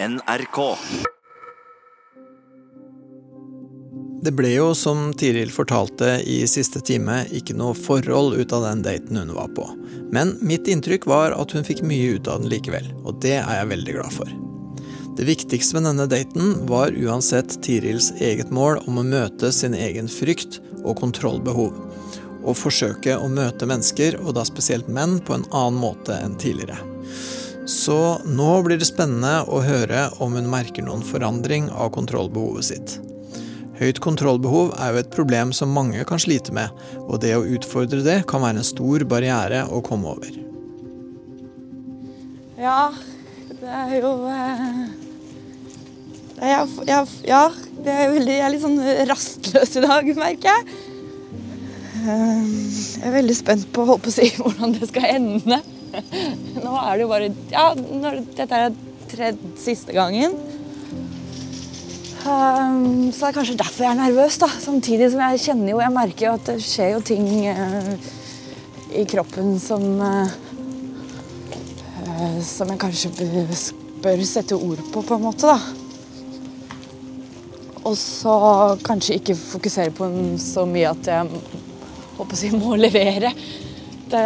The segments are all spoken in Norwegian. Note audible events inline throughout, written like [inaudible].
NRK. Det ble jo, som Tiril fortalte i siste time, ikke noe forhold ut av den daten hun var på. Men mitt inntrykk var at hun fikk mye ut av den likevel, og det er jeg veldig glad for. Det viktigste med denne daten var uansett Tirils eget mål om å møte sin egen frykt og kontrollbehov. Og forsøke å møte mennesker, og da spesielt menn, på en annen måte enn tidligere. Så nå blir det spennende å høre om hun merker noen forandring av kontrollbehovet sitt. Høyt kontrollbehov er jo et problem som mange kan slite med, og det å utfordre det kan være en stor barriere å komme over. Ja, det er jo eh, det er, ja, ja, det er veldig, jeg er litt sånn rastløs i dag, merker jeg. Eh, Jeg er veldig spent på, holdt på å si, [laughs] hvordan det skal ende. [laughs] Nå er det jo bare Ja, når, dette er tredje siste gangen. Um, så det er kanskje derfor jeg er nervøs. da. Samtidig som jeg kjenner jo, jeg merker jo at det skjer jo ting uh, i kroppen som uh, uh, Som jeg kanskje bør, sette ord på, på en måte. da. Og så kanskje ikke fokusere på så mye at jeg håper å si, må levere. Det,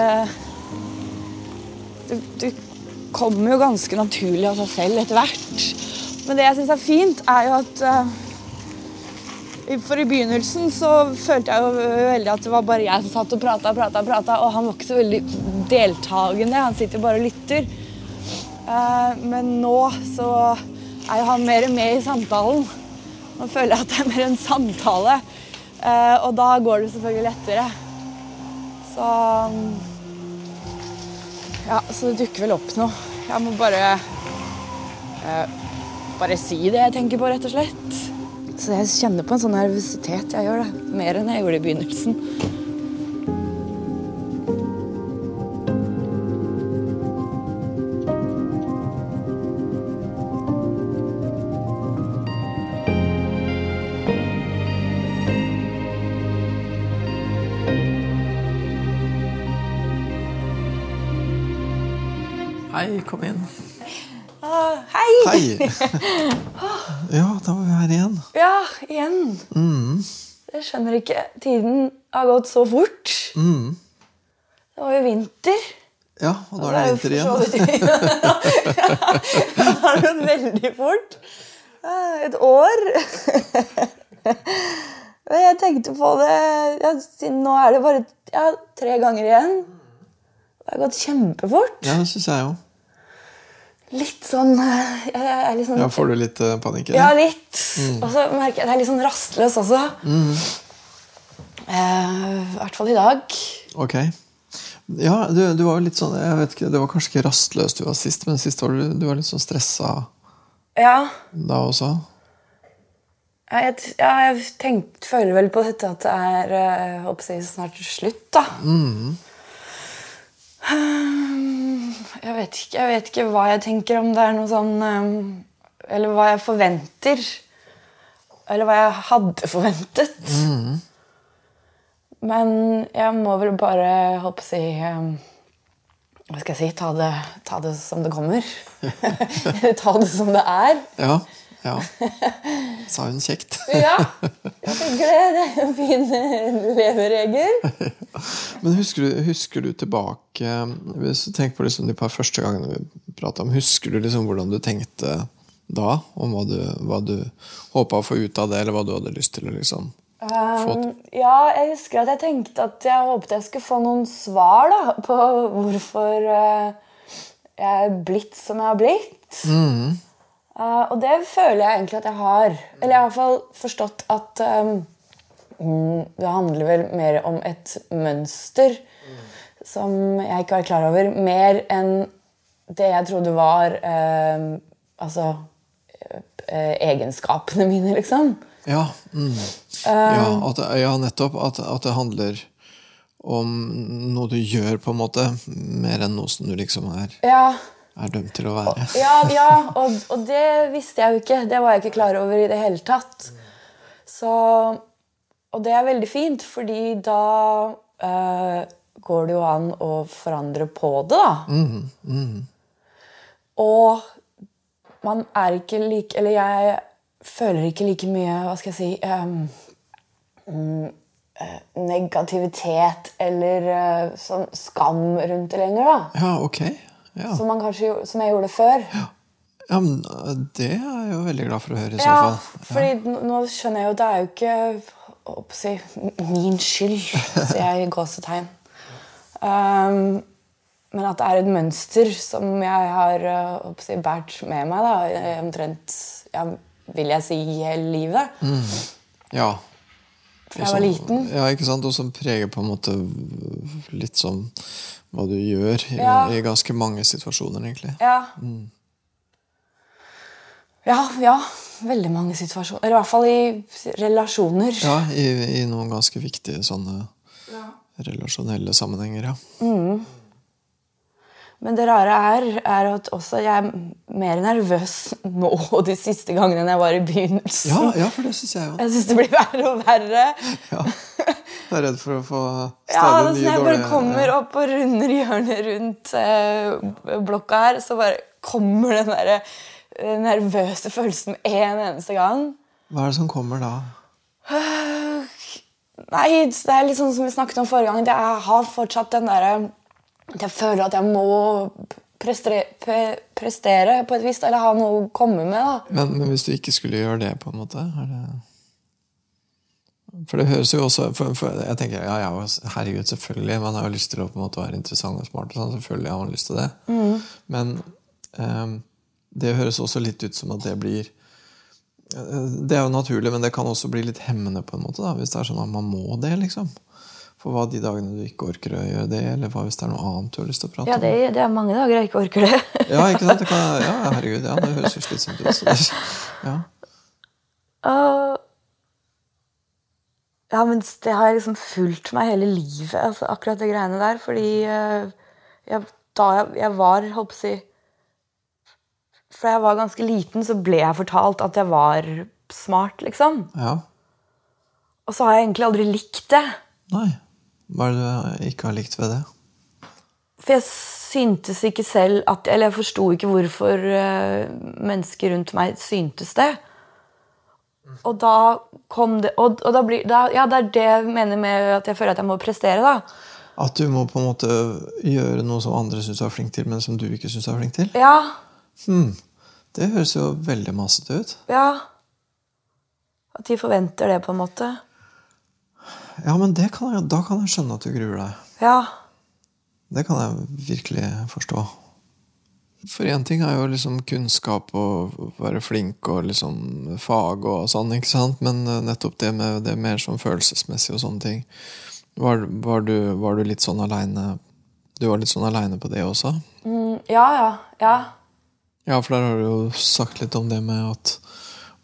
det, det kommer jo ganske naturlig av seg selv etter hvert. Men det jeg syns er fint, er jo at eh, For i begynnelsen så følte jeg jo veldig at det var bare jeg som satt og prata og prata, prata, og han var ikke så veldig deltakende. Han sitter bare og lytter. Eh, men nå så er jo han mer med i samtalen. Nå føler jeg at det er mer en samtale, eh, og da går det selvfølgelig lettere. Så Ja, så det dukker vel opp noe. Jeg må bare eh, bare si det jeg tenker på, rett og slett. Så jeg kjenner på en sånn nervøsitet. Jeg gjør det. Mer enn jeg gjorde i begynnelsen. Hei, kom inn. Uh, hei! Hei! [laughs] Ja, da var vi her igjen. Ja, igjen. Jeg skjønner ikke. Tiden har gått så fort. Det var jo vinter. Ja, og da er det vinter igjen. [laughs] [laughs] Det har gått veldig fort. Eh, Et år. Jeg tenkte på det ja, Nå er det bare ja, tre ganger igjen. Det har gått kjempefort. Ja, det syns jeg jo. Litt sånn sånn Ja, Får du litt uh, panikk? Ja, litt. litt. Og så merker jeg at jeg er litt sånn rastløs også. Eh, I hvert fall i dag. Ok. Ja, du, du var jo litt sånn jeg vet ikke, Det var kanskje ikke rastløs du var sist, men sist var du, du var litt sånn stressa Ja, da også. ja jeg, ja, jeg tenkt, føler vel på dette at det er jeg, snart slutt, da. Jeg, vet ikke, jeg vet ikke hva jeg tenker, om det er noe sånn eh, Eller hva jeg forventer. Eller hva jeg hadde forventet. Men jeg må vel bare holdt på å si eh, Hva skal jeg si ta det, ta det som det kommer. [laughs] [laughs] ta det som det er. Ja. Ja. [laughs] Sa hun kjekt. Ja, jeg tenker det. Det er en fin leveregel. Men husker du, husker du tilbake Hvis du tenker på liksom de par første gangene vi pratet om, Husker du liksom hvordan du tenkte da? Om hva du, hva du håpa å få ut av det, eller hva du hadde lyst til å liksom Um. Ja, jeg husker at jeg tenkte at jeg håpet jeg skulle få noen svar da, på hvorfor uh, jeg er blitt som jeg har blitt. Eh, og det føler jeg egentlig at jeg har. Eller jeg har i hvert fall forstått at mm, det handler vel mer om et mønster som jeg ikke var klar over. Mer enn det jeg trodde var uh, altså uh, egenskapene mine, liksom. Ja, mm. ja, at, ja nettopp. At, at det handler om noe du gjør, på en måte, mer enn noe som du liksom er, Ja, er dømt til å være. Ja, ja og, og det visste jeg jo ikke. Det var jeg ikke klar over i det hele tatt. Så, og det er veldig fint, fordi da eh, går det jo an å forandre på det, da. Og man er ikke like Eller jeg føler ikke like mye Hva skal jeg si um, mm, Negativitet eller uh, sånn skam rundt det lenger, da. Ja, ok. Ja. Som, man kanskje, som jeg gjorde før. ja, men eh, Det er jeg jo veldig glad for å høre i så Ja, fall. fordi nå- skjønner jeg jo det er jo ikke å si, min skyld, sier jeg i gåsetegn. Um, men at det er et mønster som jeg har jeg si, båret med meg da, omtrent ja, vil jeg si hele livet. Ja. Fra jeg var liten. Ja, ikke sant? Og som preger på en måte litt sånn hva du gjør i, Ja. i ganske mange situasjoner, egentlig. Ja. ja, ja. Veldig mange situasjoner. Eller i hvert fall i relasjoner. Ja, i, i noen ganske viktige sånne relasjonelle sammenhenger, ja. Men det rare er, er at også jeg er mer nervøs nå [laughs] de siste gangene enn jeg var i begynnelsen. Ja, ja for det syns jeg jo. Jeg syns det blir verre og verre. Ja. Jeg er redd for å få Ja, stadig altså, nye Når jeg bare kommer opp og runder hjørnet rundt eh, blokka her, så bare kommer den der eh, nervøse følelsen med en eneste gang. Hva er det som kommer da? [sighs] Nei, det er litt sånn som vi snakket om forrige gang. Jeg har fortsatt den derre At jeg føler at jeg må prestere, pre, prestere på et vis, eller ha noe å komme med. da. Men, men hvis du ikke skulle gjøre det, på en måte er det... For det høres jo også for, for Jeg tenker, ja, ja, herregud, selvfølgelig. Man har jo lyst til å på en måte være interessant og smart. og sånn, selvfølgelig har man lyst til det. Men um, det høres også litt ut som at det blir eh, Det er jo naturlig, men det kan også bli litt hemmende, på en måte, da, hvis det er sånn at man må det. liksom. For hva de dagene du ikke orker å gjøre det, eller hva hvis det er noe annet du har lyst til å prate Ja, om. er, det er mange dager jeg ikke orker det. Ja, ikke sant? Det kan, ja, herregud, ja, det høres jo slitsomt ut. så det- Ja. [laughs] Og- ja, men det har liksom fulgt meg hele livet, altså, akkurat det greiene der. Fordi eh, jeg, da jeg, jeg var, holdt på å si Fra jeg var ganske liten, så ble jeg fortalt at jeg var smart, liksom. ja. Og så har jeg egentlig aldri likt det. Nei. Hva er det du ikke har likt ved det? For jeg syntes ikke selv at Eller jeg forsto ikke hvorfor eh, mennesker rundt meg syntes det. Og da kom det Og, og da blir da, Ja, det er det jeg mener med at jeg føler at jeg må prestere, da. At du må på en måte gjøre noe som andre syns er flink til, men som du ikke syns er flink til? Ja. Det høres jo veldig masete ut. Ja. At de forventer det, på en måte. Ja, men det kan jeg, da kan jeg skjønne at du gruer deg. Ja. Det kan jeg virkelig forstå. For én ting er jo liksom kunnskap og være flink og liksom fag og sånn, ikke sant? Men eh, nettopp det med det mer sånn følelsesmessig og sånne ting. Var, var, du, var du litt sånn aleine Du var litt sånn aleine på det også? Mm, ja, ja. Ja. Ja, for der har du jo sagt litt om det med at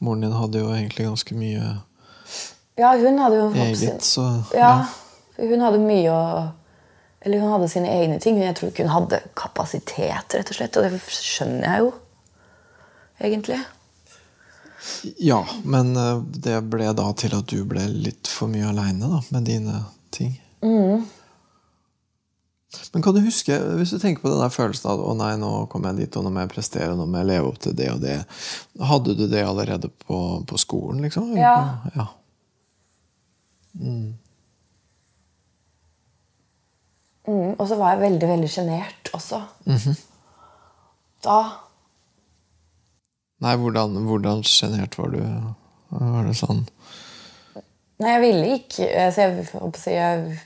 moren din hadde jo egentlig ganske mye Ja, hun hadde jo eget, så Ja. Hun hadde mye å Eller hun hadde sine egne ting, jeg tror ikke hun hadde kapasitet, rett og slett. Og det skjønner jeg jo, egentlig. Ja, men eh, det ble da til at du ble litt for mye aleine med dine ting. Men kan du huske, hvis du tenker på den der følelsen av å nei, nå kommer jeg dit, og nå må jeg prestere, nå må jeg leve opp til det og det. Hadde du det allerede på, på skolen, liksom? Ja. ja. Mm, og så var jeg veldig, veldig sjenert også. Da Nei, hvordan, sjenert var du? Var det sånn Nei, jeg ville ikke altså jeg, si, jeg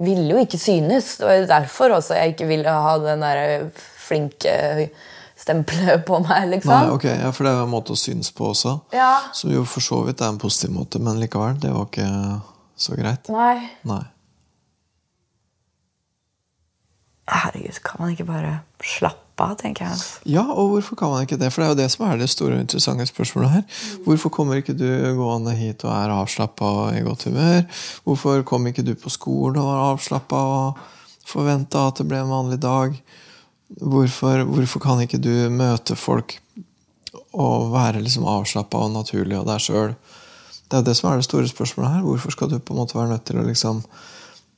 ville jo ikke synes. Det var derfor også jeg ikke ville ha den der flinke stempelet på meg, liksom. Nei, ok, ja, For det er jo en måte å synes på også. Ja. Som jo for så vidt er en positiv måte, men likevel, det var ikke så greit. Nei. Nei. Herregud, kan man ikke bare slappe av, tenker jeg. Ja, og hvorfor kan man ikke det? For det er jo det som er det store og interessante spørsmålet her. Hvorfor kommer ikke du gående hit og er avslappa og i godt humør? Hvorfor kom ikke du på skolen og var avslappa og forventa at det ble en vanlig dag? Hvorfor, hvorfor kan ikke du møte folk og være liksom avslappa og naturlig og deg sjøl? Det er det som er det store spørsmålet her. Hvorfor skal du på en måte være nødt til å liksom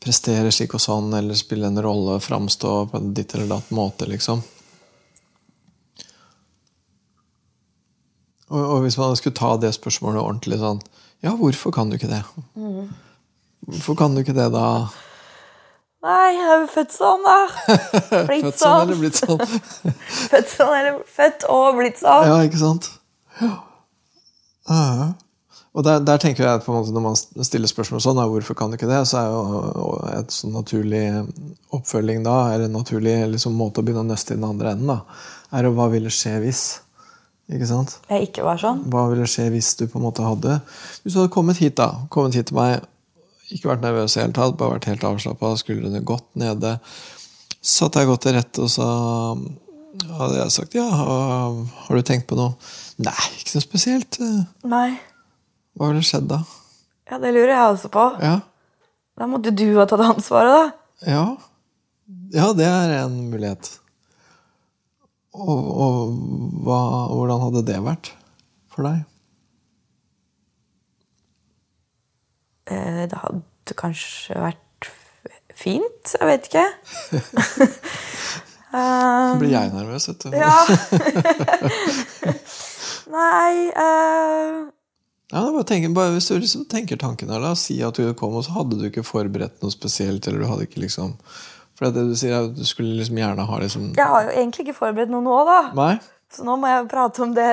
prestere slik og sånn, eller spille en rolle, framstå på en ditt eller datt måte, liksom? Og, og hvis man skulle ta det spørsmålet ordentlig sånn Ja, hvorfor kan du ikke det? Hvorfor kan du ikke det, da? Nei, jeg er jo født sånn, da. [laughs] Blitt Født sånn sånn. eller blitt sånn? [laughs] Født sånn eller født og blitt sånn. Ja, ikke sant? Ja. Ja. Og der, der tenker jeg at på en måte når man stiller spørsmål sånn, hvorfor kan du ikke det, så er jo et sånn naturlig oppfølging da, eller en naturlig liksom, måte å begynne å nøste i den andre enden, da, er jo hva ville skje hvis? Ikke sant? Jeg ikke var sånn. Hva ville skje hvis du på en måte hadde Hvis du hadde kommet hit, da, kommet hit til meg, ikke vært nervøs i hele tatt, bare vært helt avslappa, skuldrene godt nede, satt jeg godt til rette, og så hadde jeg sagt ja, har du tenkt på noe? Nei, ikke noe spesielt. Nei. Hva ville skjedd da? Ja, det lurer jeg også på. Ja, Da måtte du ha tatt ansvaret, da. ja. ja det er en mulighet. Og, og hva, hvordan hadde det vært for deg? Eh, Det hadde kanskje vært fint. Jeg vet ikke. Så [laughs] blir jeg nervøs, vet du. Ja. [laughs] [laughs] Nei eh, Ja, bare tenk, bare hvis du liksom tenker tanken her, da, si at du kom, og så hadde du ikke forberedt noe spesielt. eller du hadde ikke liksom... For det du sier er at du skulle liksom gjerne ha liksom Jeg har jo egentlig ikke forberedt noe nå, da. Nei? Så nå må jeg prate om det.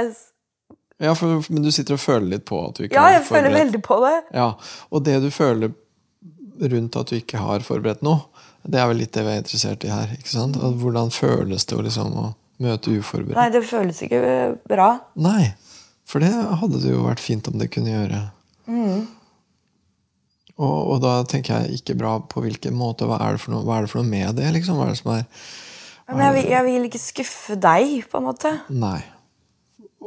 Ja, for, men du sitter og føler litt på at du ikke Ja, har jeg føler veldig på det. Ja, Og det du føler rundt at du ikke har forberedt noe, det er vel litt det vi er interessert i her. ikke sant? At hvordan føles det å liksom å møte uforberedt? Nei, det føles ikke bra. Nei, for det hadde det jo vært fint om det kunne gjøre. Og, og da tenker jeg ikke bra på hvilken måte. Hva er det for noe, det for noe med det? liksom? Hva er det som er Men jeg vil, jeg vil ikke skuffe deg, på en måte. Nei.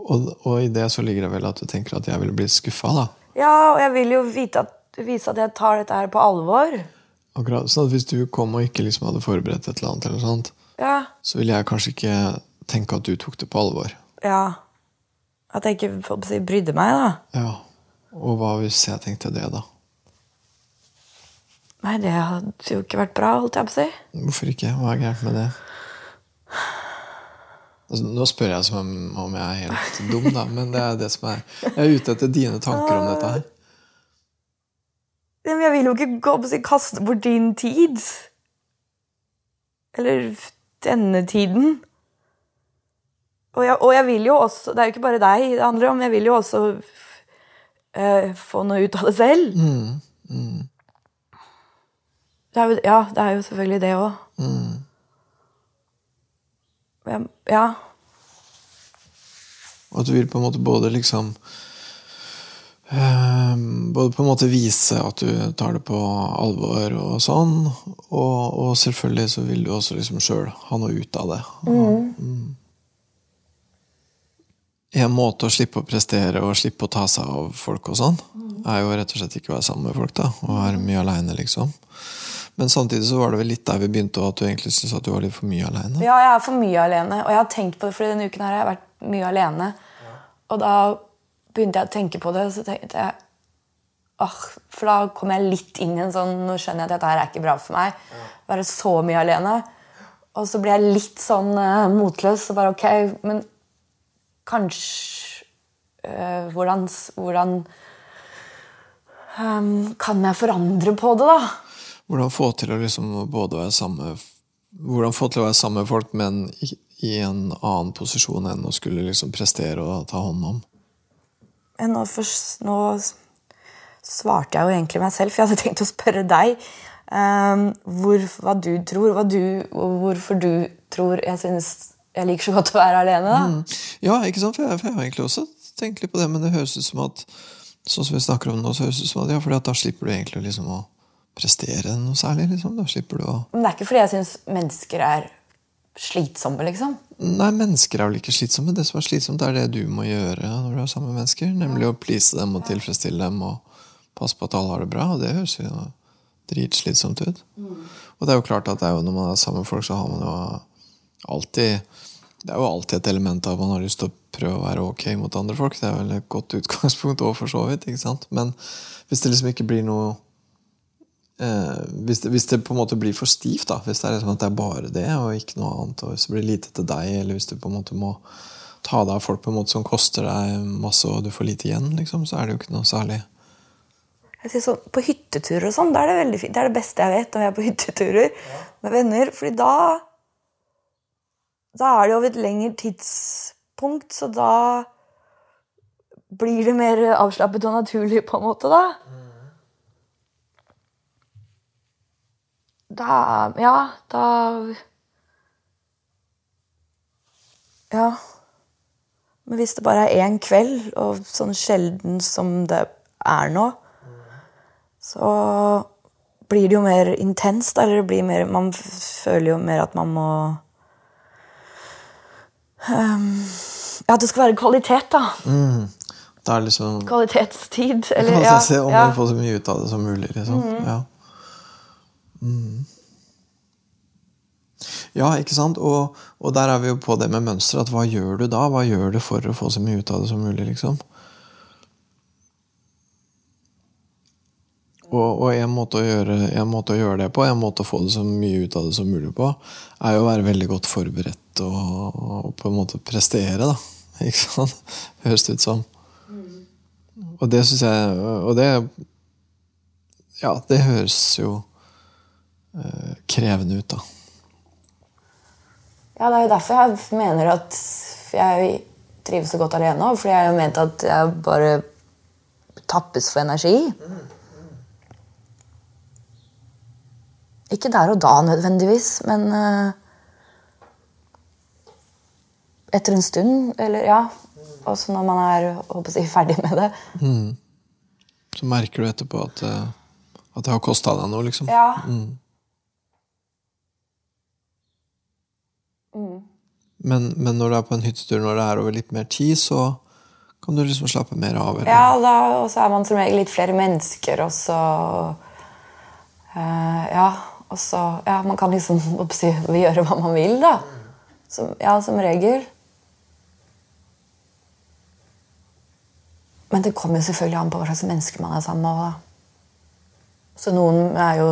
Og, og i det så ligger det vel at du tenker at jeg ville blitt skuffa, da. Ja, og jeg vil jo vite at, vise at jeg tar dette her på alvor. Akkurat, sånn at Hvis du kom og ikke liksom hadde forberedt et eller annet, eller sånt, Ja. så ville jeg kanskje ikke tenke at du tok det på alvor. ja. At jeg ikke si, brydde meg, da. Ja. Og hva hvis jeg tenkte det, da? Nei, det hadde jo ikke vært bra, holdt jeg på å si. Hvorfor ikke? Hva er gærent med det? Altså, nå spør jeg som om, om jeg er helt dum, da, men det er det som er Jeg er ute etter dine tanker om dette her. Men jeg vil jo ikke gå på å si, kaste bort din tid. Eller denne tiden. Og jeg, og jeg vil jo også Det er jo ikke bare deg det handler om. Jeg vil jo også uh, få noe ut av det selv. Det er jo, ja, det er jo selvfølgelig det òg. Ja. Og at du vil på en måte både liksom eh, Både på en måte vise at du tar det på alvor og sånn, og, og selvfølgelig så vil du også liksom sjøl ha noe ut av det. Mm. En måte å slippe å prestere og slippe å ta seg av folk og sånn, er jo rett og slett ikke å være sammen med folk, da, og være mye aleine, liksom. Men samtidig så var det vel litt der vi begynte, at du egentlig syntes at du var litt for mye aleine. Ja, jeg er for mye alene. Og jeg har tenkt på det, fordi denne uken her har jeg vært mye alene. Og da begynte jeg å tenke på det, og så tenkte jeg ah, For da kom jeg litt inn i en sånn Nå skjønner jeg at dette her er ikke bra for meg. Være så mye alene. Og så ble jeg litt sånn uh, motløs og bare ok, men kanskje øh, Hvordan, hvordan ehm, kan jeg forandre på det, da? Hvordan få til å liksom både være samme Hvordan få til å være sammen med folk, men i, en annen posisjon enn å skulle liksom prestere og ta hånd om. Nå, først, nå svarte jeg jo egentlig meg selv, for jeg hadde tenkt å spørre deg Um, hvor, hva du tror, hva du, hvorfor du tror jeg synes jeg liker så godt å være alene. da. Ja, ikke sant? For jeg, for jeg har egentlig også tenkt litt på det, men det høres ut som at sånn som vi snakker om nå, så høres det ut som at ja, fordi at da slipper du egentlig liksom å prestere noe særlig. liksom. Da slipper du å Men det er ikke fordi jeg syns mennesker er slitsomme, liksom. Nei, mennesker er vel ikke slitsomme. Det som er slitsomt, er det du må gjøre når du er sammen med mennesker. Nemlig å please dem og tilfredsstille dem og passe på at alle har det bra. Og det høres jo dritslitsomt ut. Og det er jo klart at det er jo, når man er sammen med folk, så har man jo alltid Det er jo alltid et element av at man har lyst til å prøve å være ok mot andre folk. Det er vel et godt utgangspunkt òg, for så vidt. ikke sant? Men hvis det liksom ikke blir noe eh, hvis, det, hvis det på en måte blir for stivt, da, hvis det er liksom at det er bare det og ikke noe annet, og hvis det blir lite til deg, eller hvis du på en måte må ta deg av folk på en måte som koster deg masse, og du får lite igjen, liksom, så er det jo ikke noe særlig Jeg sier sånn, På hytteturer og sånn, da er det veldig fint. Det er det beste jeg vet når jeg er på hytteturer med venner. fordi da Da er det over et lengre tidspunkt, så da blir det mer avslappet og naturlig, på en måte, da. Da Ja, da Ja. Men hvis det bare er én kveld, og sånn sjelden som det er nå, så blir det jo mer intenst. Eller det blir mer Man føler jo mer at man må um, Ja, det skal være kvalitet, da. mm. Det er liksom Kvalitetstid. [laughs] Eller, ja, se om man får så mye ut av det som mulig, liksom. Ja. Mm. ja, ikke sant? Og, og der er vi jo på det med mønster. At hva gjør du da? Hva gjør du for å få så mye ut av det som mulig, liksom? Og, og en, måte å gjøre, en måte å gjøre det på, en måte å få det så mye ut av det som mulig på, er jo å være veldig godt forberedt og, og på en måte prestere, da. [laughs] Ikke sant? Høres det ut som. Og det syns jeg Og det Ja, det høres jo eh, krevende ut, da. Ja, det er jo derfor jeg mener at jeg trives så godt alene. Fordi jeg har jo ment at jeg bare tappes for energi. Ikke der og da nødvendigvis, men eh, etter en stund, eller ja. Også når man er håper jeg, ferdig med det. Så merker du etterpå at, eh, at det har kosta deg noe, liksom. Ja. Men, men når du er på en hyttetur, når det er over litt mer tid, så kan du liksom slappe mer av. Eller? Ja, da, og så er man som regel litt flere mennesker, og så eh, Ja, og så Ja, man kan liksom [laughs] gjøre hva man vil, da. Som, ja, som regel. Men det kommer jo selvfølgelig an på hva slags mennesker man er sammen med. Da. Så noen er jo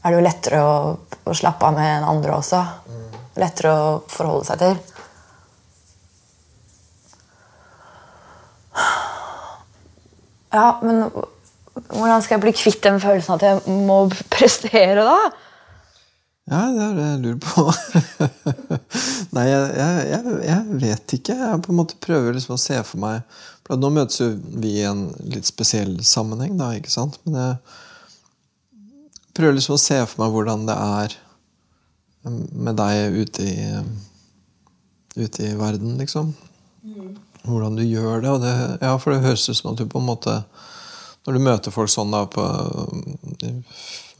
er det jo lettere å, å slappe av med enn andre også. Lettere å forholde seg til. Ja, men hvordan skal jeg bli kvitt den følelsen at jeg må prestere, da? Ja, det er det jeg lurer på. [laughs] Nei, jeg, jeg, jeg, vet ikke. Jeg på en måte prøver liksom å se for meg for Nå møtes jo vi i en litt spesiell sammenheng, da, ikke sant? Men jeg prøver liksom å se for meg hvordan det er med deg ute i, ute i verden, liksom. Hvordan du gjør det. Og det ja, for det høres ut som at du på en måte Når du møter folk sånn da på,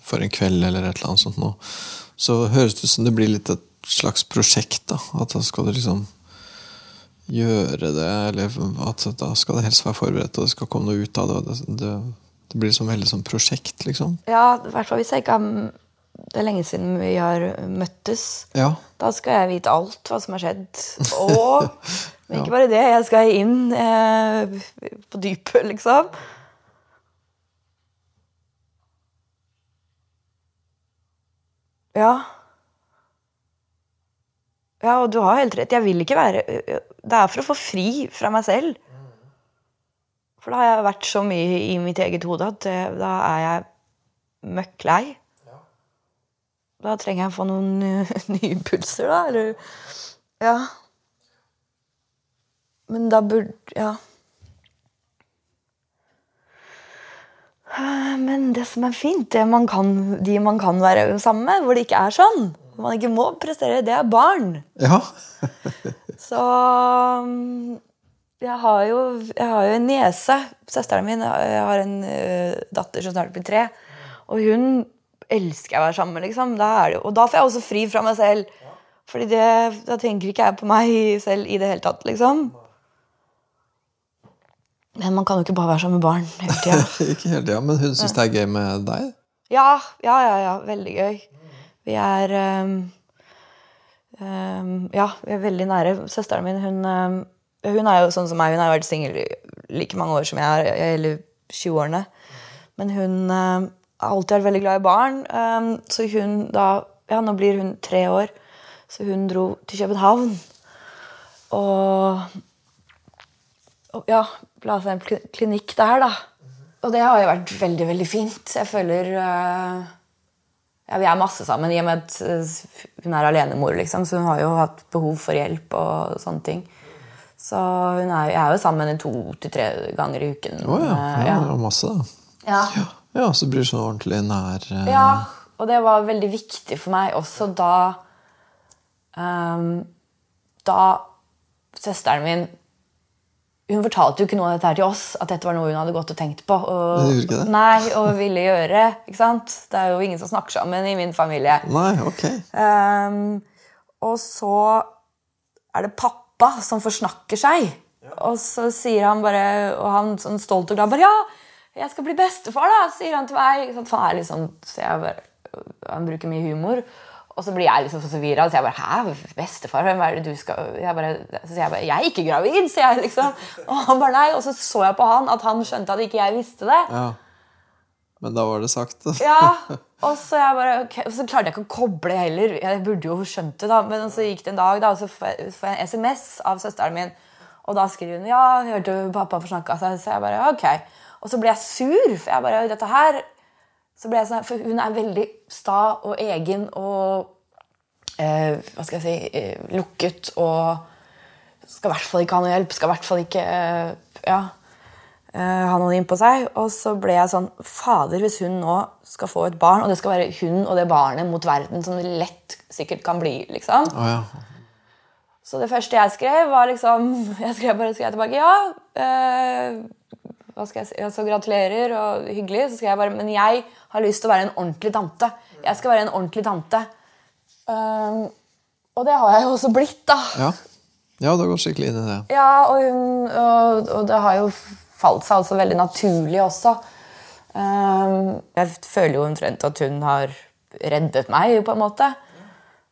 for en kveld eller et eller annet sånt nå, så høres det ut som det blir litt et slags prosjekt. da, At da skal du liksom gjøre det, eller at da skal det helst være forberedt, og det skal komme noe ut av det. Det, det, det blir som veldig sånn prosjekt, liksom. Ja, i hvert fall hvis jeg ikke har Det er lenge siden vi har møttes. Ja. Da skal jeg vite alt hva som har skjedd. [laughs] Og men ikke bare det, jeg skal inn eh, på dypet, liksom. Ja. Ja, og du har helt rett. Jeg vil ikke være Det er for å få fri fra meg selv. For da har jeg vært så mye i mitt eget hode at da er jeg møkk lei. Da trenger jeg å få noen [laughs] nye impulser, da. Eller Ja. Men da burde Ja. Men det som er fint, det man kan, de man kan være sammen med, hvor det ikke er sånn, man ikke må prestere, det er barn. Ja. [laughs] Så mm, jeg har jo, jeg har jo en niese. Søsteren min jeg har en uh, datter som snart blir tre. Og hun elsker jeg å være sammen med. liksom. Da er det, jo- og da får jeg også fri fra meg selv. Fordi det, da tenker ikke jeg på meg selv i det hele tatt. liksom. Men man kan jo ikke bare være sammen med barn hele tida. [laughs] ikke hele tida, Men hun syns det er gøy med deg? Ja, ja, ja, ja. Veldig gøy. Vi er um, um, Ja, vi er veldig nære. Søsteren min, hun, um, hun er jo sånn som meg. Hun har vært singel like mange år som jeg er, eller 20-årene. Men hun har alltid vært veldig glad i barn. så hun da Ja, nå blir hun tre år, så hun dro til København. Og, og ja, seg en klinikk der, da. Og det har jo vært veldig, veldig fint. Jeg føler uh, ja, Vi er masse sammen i og med at eh, hun er alenemor, liksom, så hun har jo hatt behov for hjelp og sånne ting. Så er, jeg er jo sammen med henne to til tre ganger i uken. Å ja. ja, ja. var masse, da. ja. Ja, så blir hun sånn ordentlig nær uh... Ja, og det var veldig viktig for meg også da um, Da søsteren min Hun fortalte jo ikke noe av dette her til oss, at dette var noe hun hadde gått og tenkt på. Og, ikke det? Nei, og ville gjøre. ikke sant? Det er jo ingen som snakker sammen i min familie. Nei, ok. Um, og så er det pappa som forsnakker seg. Og så sier han bare, og han sånn stolt og glad bare Ja, jeg skal bli bestefar, da, sier han til meg. Ikke sant? For han er litt sånn, så jeg bare, han bruker mye humor. Og så blir jeg liksom så forvirra. Så jeg bare Hæ, bestefar? Hvem er det du skal jeg bare, Så jeg bare Jeg er ikke gravid, sier jeg liksom. Og han bare nei. Og så så jeg på han at han skjønte at ikke jeg visste det. Ja. Men da var det sagt. [laughs] Ja, og så, jeg bare, okay. og så klarte jeg ikke å koble heller. Jeg burde jo skjønt det, da. Men så gikk det en dag, da, og så får jeg en SMS av søsteren min. Og da skriver hun ja, jeg hørte pappa forsnakka seg. Så jeg bare ok. Og så ble jeg sur, for jeg bare dette her så ble jeg sånn, For hun er veldig sta og egen og eh, Hva skal jeg si eh, lukket og skal i hvert fall ikke ha noe hjelp. Skal i hvert fall ikke eh, ja, eh, ha noen innpå seg. Og så ble jeg sånn Fader, hvis hun nå skal få et barn, og det skal være hun og det barnet mot verden, som det lett sikkert kan bli, liksom. Oh, ja. Så det første jeg skrev, var liksom [laughs] Jeg skrev bare skrev tilbake ja. Hva skal jeg si? Altså, så gratulerer og hyggelig. Så skal jeg bare Men jeg har lyst til å være en ordentlig tante. Jeg skal være en ordentlig tante. Um, og det har jeg jo også blitt, da. Ja, ja du har gått skikkelig inn i det. Ja, og, hun, og, og det har jo falt seg altså veldig naturlig også. Um, jeg føler jo omtrent at hun har reddet meg, på en måte.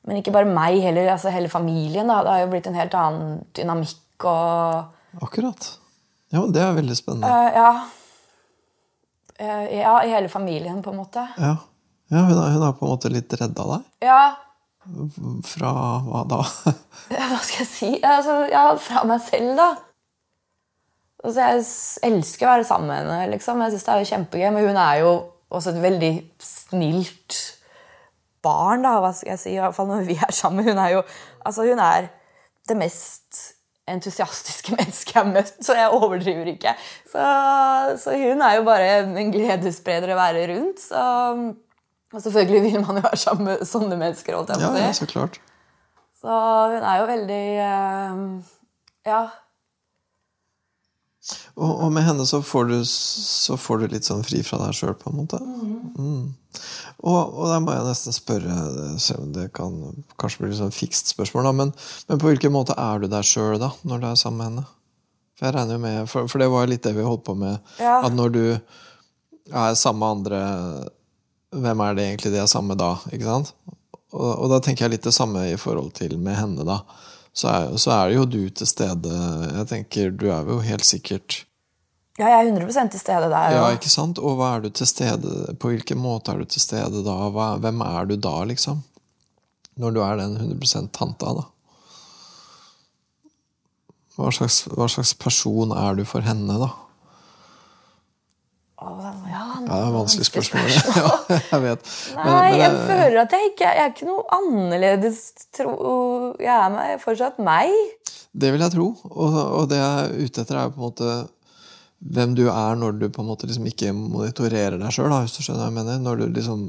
Men ikke bare meg heller, altså hele familien. Da. Det har jo blitt en helt annen dynamikk og Akkurat. Ja, det er veldig spennende. uh, Ja. Uh, ja, i hele familien, på en måte. Ja, ja hun, har, hun har på en måte litt redda deg. Ja, Fra hva da? [laughs] hva skal jeg si? Altså, ja, fra meg selv, da. Altså, jeg elsker å være sammen med henne. liksom. Jeg synes det er jo kjempegøy, Men hun er jo også et veldig snilt barn, da, hva skal jeg si. I hvert fall når vi er sammen. Hun er jo altså hun er det mest entusiastiske [laughs] mennesket jeg har møtt, så jeg overdriver ikke. Så, så hun er jo bare en gledesspreder å være rundt. Så, og selvfølgelig vil man jo være sammen med sånne mennesker. holdt jeg på Ja, å si. ja, så klart. Så hun er jo veldig eh, Ja. Og, og med henne så får, du, så får du litt sånn fri fra deg sjøl, på en måte. Mm. Og, og der må jeg nesten spørre, selv om det kan kanskje bli litt sånn fikst spørsmål, da, men, men på hvilken måte er du deg sjøl da, når du er sammen med henne? For jeg regner jo med, for, for det var jo litt det vi holdt på med, Ja. at når du er sammen med andre, hvem er det egentlig de er sammen med da? ikke sant? Og, og da tenker jeg litt det samme i forhold til med henne, da. Så er, så er jo du til stede. Jeg tenker, Du er jo helt sikkert ja, jeg er 100% til stede der. Ja, ikke sant? Og hva er du til stede På hvilken måte er du til stede da? Hva, hvem er du da, liksom? Når du er den 100 tanta, da. Hva slags, hva slags person er du for henne, da? Ja, det er vanskelig spørsmål. [laughs] ja, jeg vet. Men- Nei, men jeg det- føler at jeg ikke Jeg er ikke noe annerledes. Tro, jeg er meg, fortsatt meg. Det vil jeg tro. Og, og det jeg er ute etter, er på en måte hvem du er når du på en måte liksom ikke monitorerer deg sjøl. Når du liksom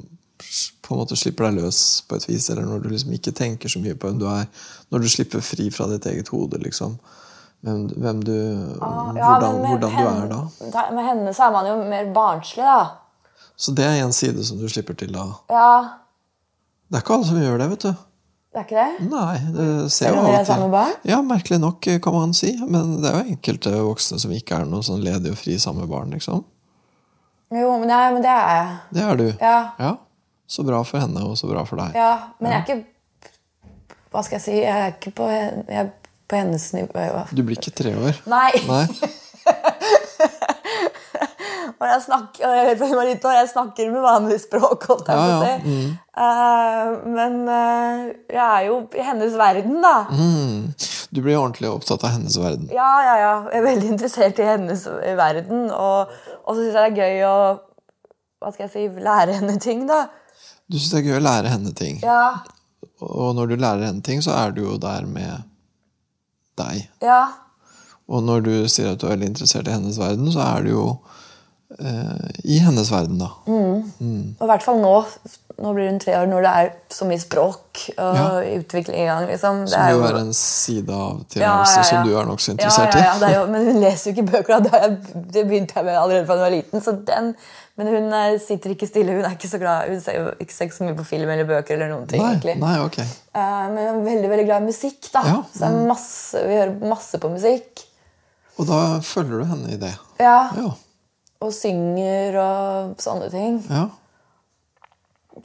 på en måte slipper deg løs på et vis, eller når du liksom ikke tenker så mye på hvem du er. Når du slipper fri fra ditt eget hode, liksom. Hvem, hvem du Ah, Ja, hvordan, hvordan du er da. da- Med henne så er man jo mer barnslig, da. Så det er en side som du slipper til da. Ja, Det er ikke alle som gjør det, vet du. det er ikke det? Nei, det ser jo av og til? Ja, merkelig nok, kan man si. Men det er jo enkelte voksne som ikke er noe sånn ledig og fri sammen med barn, liksom. Jo, men, nei, men det er jeg. Det er du. Ja. Så bra for henne, og så bra for deg. ja. Men jeg er ikke Hva skal jeg si? Jeg er ikke på, jeg på hennes nivå. Du blir ikke tre år. Nei. Nei? [laughs] Og jeg snakker, jeg, snakker med vanlig språk, holdt jeg på å ja, si. Eh, men uh, jeg er jo i hennes verden, da. Mm. Du blir ordentlig opptatt av hennes verden. Ja, ja, ja. Jeg er veldig interessert i hennes verden. Og, og så syns jeg det er gøy å hva skal jeg si, lære henne ting, da. Du syns det er gøy å lære henne ting. Ja. Og når du lærer henne ting, så er du jo der med deg. Ja. Og når du sier at du er veldig interessert i hennes verden, så er du jo eh, i hennes verden, da. Og i hvert fall nå. Nå blir hun tre år, når det er så mye språk og Ja. utvikling i gang. liksom. Det Som jo er en side av tilværelsen ja, som du er nokså interessert ja, ja, ja, i. det jo, Men hun leser jo ikke bøker. Da. Det begynte jeg med allerede fra hun var liten. Så den, men hun eh, sitter ikke stille. Hun er ikke så glad, hun ser jo ikke ser ikke så mye på film eller bøker. eller noen ting, Nei, egentlig. nei, okay. Eh, men hun er veldig veldig glad i musikk. da. Ja, Så det er masse, Vi hører masse på musikk. Og da følger du henne i det. Ja, Ja. Og synger og sånne ting. ja.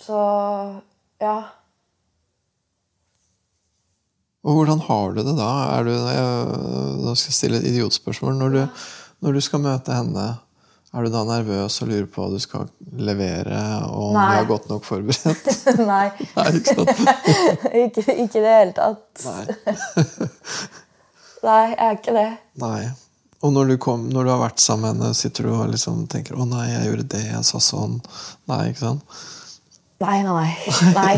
Så ja. Og hvordan har du det da? Er du, jeg, nå skal jeg stille et idiotspørsmål. Når du, når du skal møte henne, er du da nervøs og lurer på hva du skal levere, og om du Nei. er godt nok forberedt? [laughs] Nei, [laughs] Nei, ikke [laughs] ikke, ikke i det hele tatt. Nei. Nei, jeg er ikke det. Nei. Og når du, kom, når du har vært sammen med henne, sitter du og liksom tenker 'Å nei, jeg gjorde det, jeg sa sånn'. Nei, ikke sant? Nei, nei, nei. nei.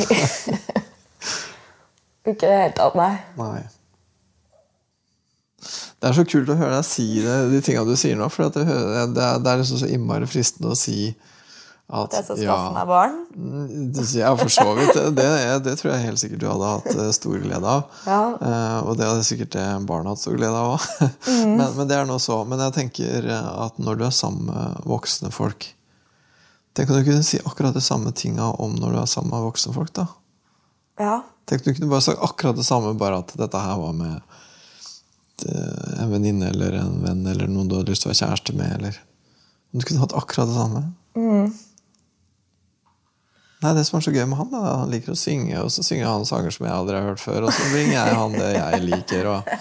ikke i det hele tatt, nei. Nei. Det er så kult å høre deg si det, de tinga du sier nå. For det, hører- det, er, det er liksom så innmari fristende å si at at Jeg skal skaffe meg barn. Mm, Ja, for så vidt. Det, det tror jeg helt sikkert du hadde hatt eh, stor glede av. Ja. Eh, og det hadde sikkert eh, barna hatt stor glede av òg. [laughs] Mm. men, men det er nå så. Men jeg tenker eh, at når du er sammen med voksne folk Tenk om du kunne si akkurat det samme tinga om når du er sammen med voksne folk. da. Ja. Tenk om du kunne bare sagt akkurat det samme, bare at dette her var med en venninne eller en venn eller noen du hadde lyst til å være kjæreste med. eller Om du kunne hatt akkurat det samme. Nei, Det som er så gøy med han, at han liker å synge, og så synger han sanger som jeg aldri har hørt før, og så bringer jeg han det jeg liker. Og,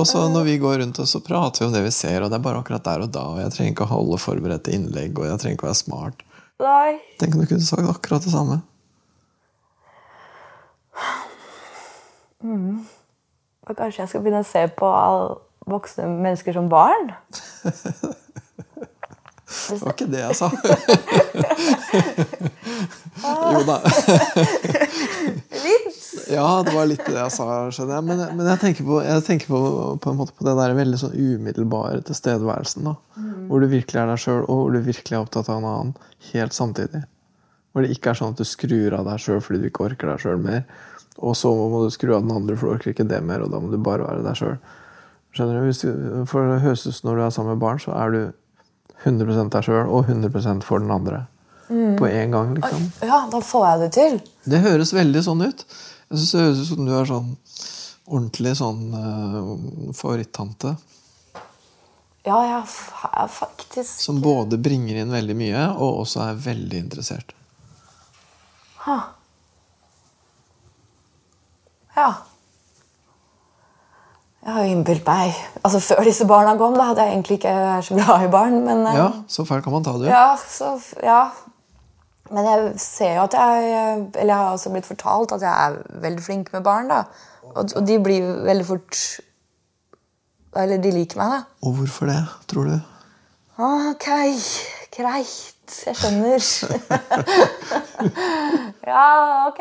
og så når vi går rundt og så prater vi om det vi ser, og det er bare akkurat der og da, og jeg trenger ikke å holde forberedte innlegg, og jeg trenger ikke å være smart. Nei. Tenk om du kunne sagt akkurat det samme. Og kanskje jeg skal begynne å se på voksne mennesker som barn? [laughs] Det var ikke det jeg sa. [laughs] jo da. [laughs] Litt. Ja, det var litt det jeg sa. skjønner jeg. Men, men jeg tenker, på, jeg tenker på, på en måte på det der veldig sånn umiddelbare tilstedeværelsen. da. Hvor du virkelig er deg sjøl, og hvor du virkelig er opptatt av en annen helt samtidig. Hvor det ikke er sånn at du skrur av deg sjøl fordi du ikke orker deg sjøl mer. Og så må du skru av den andre, for du orker ikke det mer, og da må du bare være deg sjøl. Skjønner du? Hvis du, for det høres ut når du er sammen med barn, så er du 100 deg sjøl og 100% for den andre. På en gang, liksom. Ja, da får jeg det til. Det høres veldig sånn ut. Jeg synes det høres ut som du er sånn ordentlig sånn uh, favorittante. Ja, jeg er faktisk Som både bringer inn veldig mye, og også er veldig interessert. Ha. Ja. Jeg har jo innbilt meg Altså Før disse barna kom, da hadde jeg egentlig ikke vært så glad i barn. Men, eh, Ja, så fælt kan man ta det. ja, så, ja. men jeg ser jo at jeg Eller jeg har også blitt fortalt at jeg er veldig flink med barn. da Og, og de blir jo veldig fort Eller de liker meg, da. Og hvorfor det, tror du? Ok, greit. Jeg skjønner. [laughs] [laughs] ja, ok.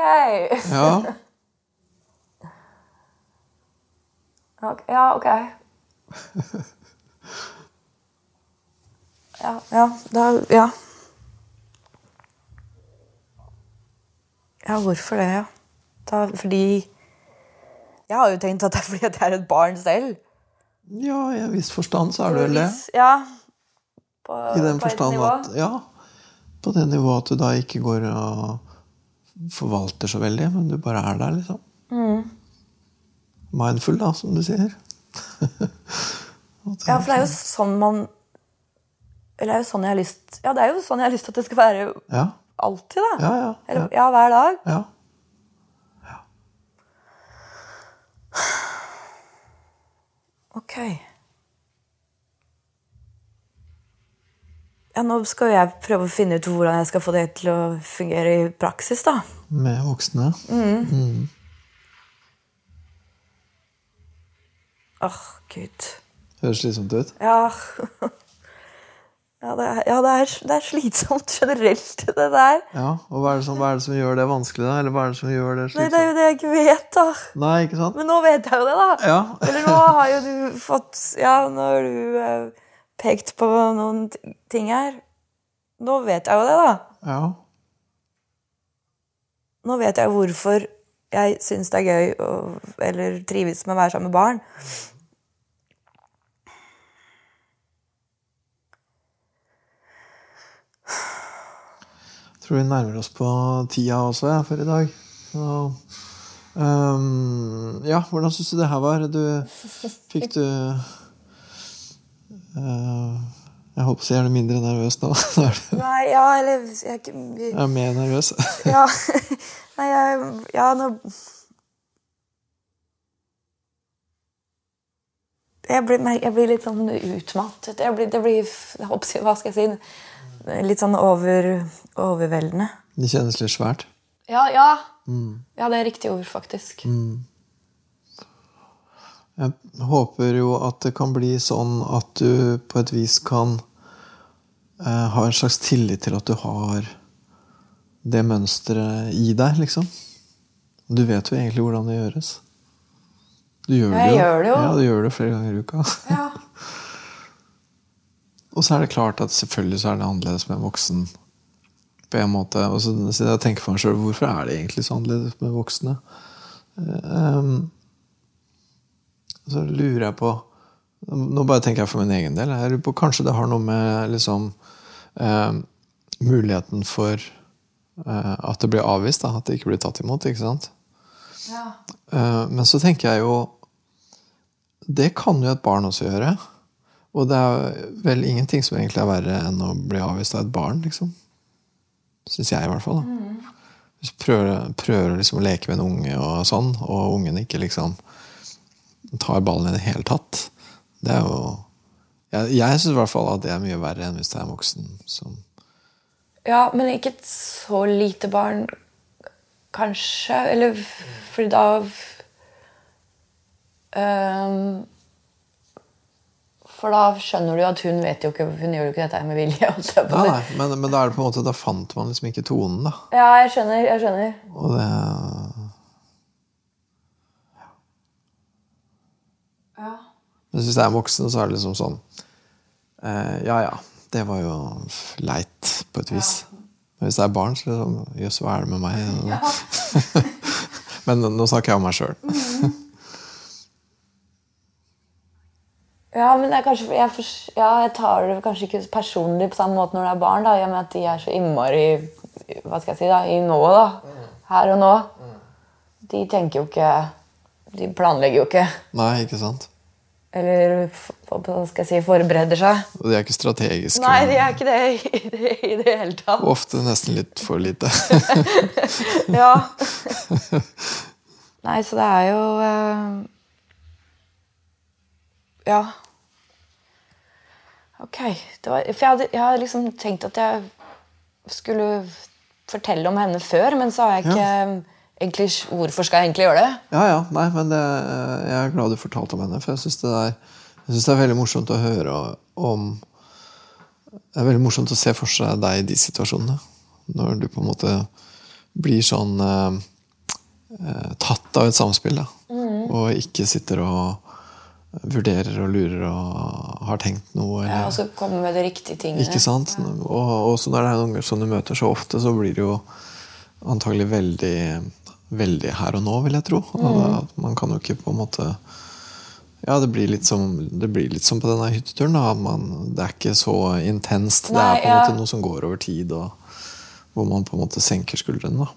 Ja, Ok, Ja, ok. [laughs] Ja, ja, da Ja. Ja, hvorfor det, ja? Da, fordi Jeg har jo tenkt at det er fordi at jeg er et barn selv. ja i en viss forstand så er du vel det. Ja. På, I den på et forstand nivå. at Ja. På det nivået at du da ikke går og forvalter så veldig, men du bare er der, liksom. Mm. Mindful, da, som du sier. [laughs] Ja, for det er jo sånn man Eller det er jo sånn jeg har lyst Ja, det er jo sånn jeg har lyst til at det skal være Ja. alltid, da. Ja, ja, Eller, ja. hver dag. ja. Ok. Ja, nå skal jeg prøve å finne ut hvordan jeg skal få det til å fungere i praksis, da. Med voksne. Åh, gud. Høres slitsomt ut. Ja. Ja, det er, ja det, er, det er slitsomt generelt, det der. Ja, og hva er, det som, hva er det som gjør det vanskelig, da? Eller hva er det som gjør det slitsomt? Nei, det er jo det jeg ikke vet, da. Nei, ikke sant? Men nå vet jeg jo det, da. Ja. Eller nå har jo du fått Ja, nå har du eh, pekt på noen ting her. Nå vet jeg jo det, da. Ja. Nå vet jeg hvorfor jeg syns det er gøy og, eller trives med å være sammen med barn. Jeg tror vi nærmer oss på tida også ja, for i dag. Så, um, ja, hvordan syns du det her var? Du Fikk du eh, Jeg håper så gjerne er du mindre nervøs nå? [laughs] Nei, ja, eller jeg er jeg er mer nervøs. [laughs] Ja, [laughs] Nei, jeg Ja, nå jeg blir, jeg blir litt sånn utmattet. Jeg blir, det blir jeg Hva skal jeg si? Litt sånn over, overveldende. Det kjennes litt svært. Ja, ja. Ja, det er riktig ord, faktisk. Jeg håper jo at det kan bli sånn at du på et vis kan eh, ha en slags tillit til at du har det mønsteret i deg, liksom. Du vet jo egentlig hvordan det gjøres. Du gjør det jo. gjør det jo. Ja, du gjør det flere ganger i uka. Ja. [laughs] Og så er det klart at selvfølgelig så er det annerledes med en voksen. På en måte. Og så så jeg tenker for meg selv, hvorfor er det egentlig så annerledes med voksne? Ehm, så lurer jeg på Nå bare tenker jeg for min egen del. Jeg lurer på, kanskje det har noe med liksom eh, muligheten for eh, at det blir avvist. Da, at det ikke blir tatt imot. ikke sant? Eh, men så tenker jeg jo Det kan jo et barn også gjøre. Og det er vel ingenting som egentlig er verre enn å bli avvist av et barn, liksom. Syns jeg, i hvert fall. da. Hvis du prøver, prøver liksom å leke med en unge, og sånn, og ungen ikke liksom tar ballen i det hele tatt Det er jo Jeg, jeg syns i hvert fall at det er mye verre enn hvis det er en voksen som ja, men ikke et så lite barn, kanskje. Eller fordi da um, For da skjønner du jo at hun vet jo ikke Hun gjør jo ikke dette her med vilje. Nei, nei, men, men da er det på en måte Da fant man liksom ikke tonen, da. Ja, jeg skjønner. jeg skjønner. Og det Men hvis jeg er voksen, så er det liksom sånn eh, Ja ja, det var jo leit på et vis. Men hvis jeg er barn, så er det sånn Jøss, hva er det med meg? [laughs] Men nå snakker jeg om meg sjøl. Ja, men kanskje, jeg, for, ja, jeg tar det kanskje ikke personlig på samme måte når det er barn. da, I og med at de er så innmari hva skal jeg si da, i nået. da, Her og nå. De tenker jo ikke De planlegger jo ikke. Nei, ikke sant? Eller hva skal jeg si, forbereder seg. Og de er ikke strategiske. Nei, de er ikke det i det, i det hele tatt. Og ofte nesten litt for lite. [laughs] Ja. Nei, så det er jo eh, Ja. Ok. Det var, for jeg hadde, jeg hadde liksom tenkt at jeg skulle fortelle om henne før, men så har jeg ikke egentlig Hvorfor skal jeg egentlig gjøre det? Ja, ja. Nei, men det, jeg er glad du fortalte om henne, for jeg syns det, det er veldig morsomt å høre om Det er veldig morsomt å se for seg deg i de situasjonene. Når du på en måte blir sånn eh, eh, tatt av et samspill, da. Og ikke sitter og vurderer og lurer og har tenkt noe. Ja, og så komme med de riktige tingene. ikke sant? Og også når det er unger som du møter så ofte, så blir det jo antagelig veldig, veldig her og nå, vil jeg tro. Mm. man kan jo ikke på en måte Ja, det blir litt som, det blir litt som på denne hytteturen. Man, det er ikke så intenst. det er på en ja. måte noe som går over tid, og hvor man på en måte senker skuldrene. da.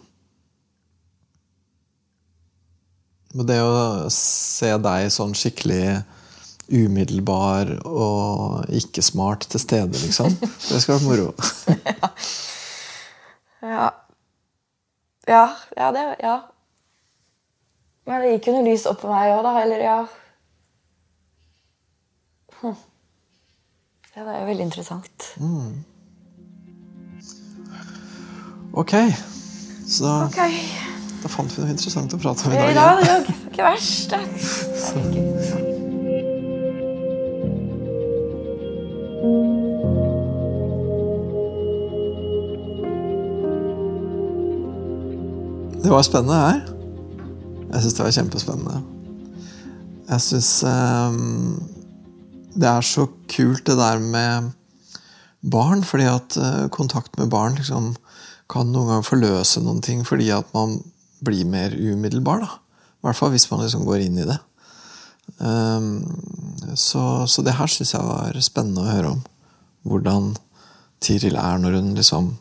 Men det å se deg sånn skikkelig umiddelbar og ikke smart til stede, liksom, [laughs] det skal være moro. Ja. Ja, ja. ja det Ja. Men det gikk jo noe lys opp for meg òg, da. Eller ja hm. Ja, det er jo veldig interessant. Mm. Ok. Så da, okay. da fant vi noe interessant å prate om i dag. Ja, det er jo ikke verst. Da. [laughs] Så. Det var spennende her. Jeg syns det var kjempespennende. Jeg syns um, det er så kult det der med barn, fordi at uh, kontakt med barn liksom kan noen ganger forløse noen ting fordi at man blir mer umiddelbar. I hvert fall hvis man liksom går inn i det. Um, så, så, det her syns jeg var spennende å høre om. Hvordan Tiril er når hun liksom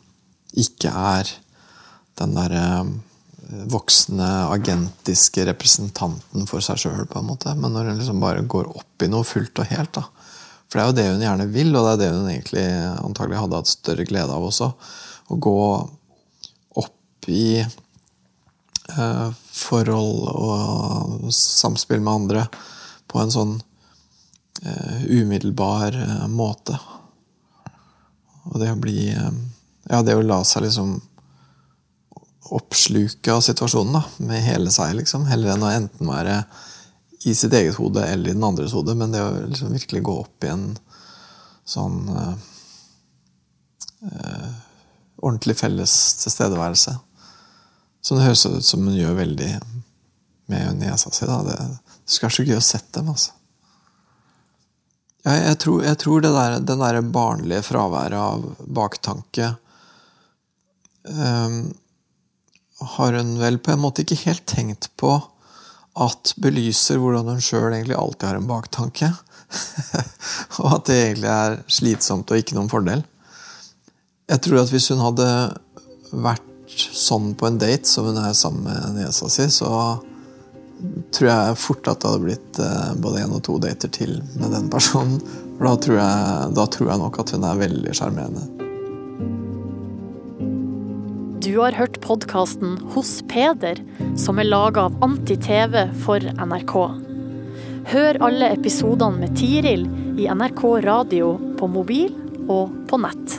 ikke er den derre voksne, agentiske representanten for seg sjøl, på en måte. Men når hun liksom bare går opp i noe fullt og helt. da. For det er jo det hun gjerne vil, og det er det hun egentlig antagelig hadde hatt større glede av også. Å gå opp i eh, forhold og samspill med andre på en sånn eh, umiddelbar eh, måte. Og det å bli eh, Ja, det å la seg liksom oppsluke av situasjonen da, med hele seg, liksom. Heller enn å enten være i sitt eget hode eller i den andres hode. Men det å liksom virkelig gå opp i en sånn uh, ordentlig felles tilstedeværelse. Som det høres ut som hun gjør veldig med niesa si. Da. Det, det skulle vært så gøy å sette dem, altså. Ja, jeg, tror, jeg tror det der, den derre barnlige fraværet av baktanke um, har hun vel på en måte ikke helt tenkt på at belyser hvordan hun sjøl egentlig alltid har en baktanke. [laughs] og at det egentlig er slitsomt og ikke noen fordel. Jeg tror at hvis hun hadde vært sånn på en date som hun er sammen med niesa si, så tror jeg fort at det hadde blitt eh, både én og to dater til med den personen. For da tror jeg, da tror jeg nok at hun er veldig sjarmerende. Du har hørt podkasten Hos Peder, som er laga av Anti-TV for NRK. Hør alle episodene med Tiril i NRK radio på mobil og på nett.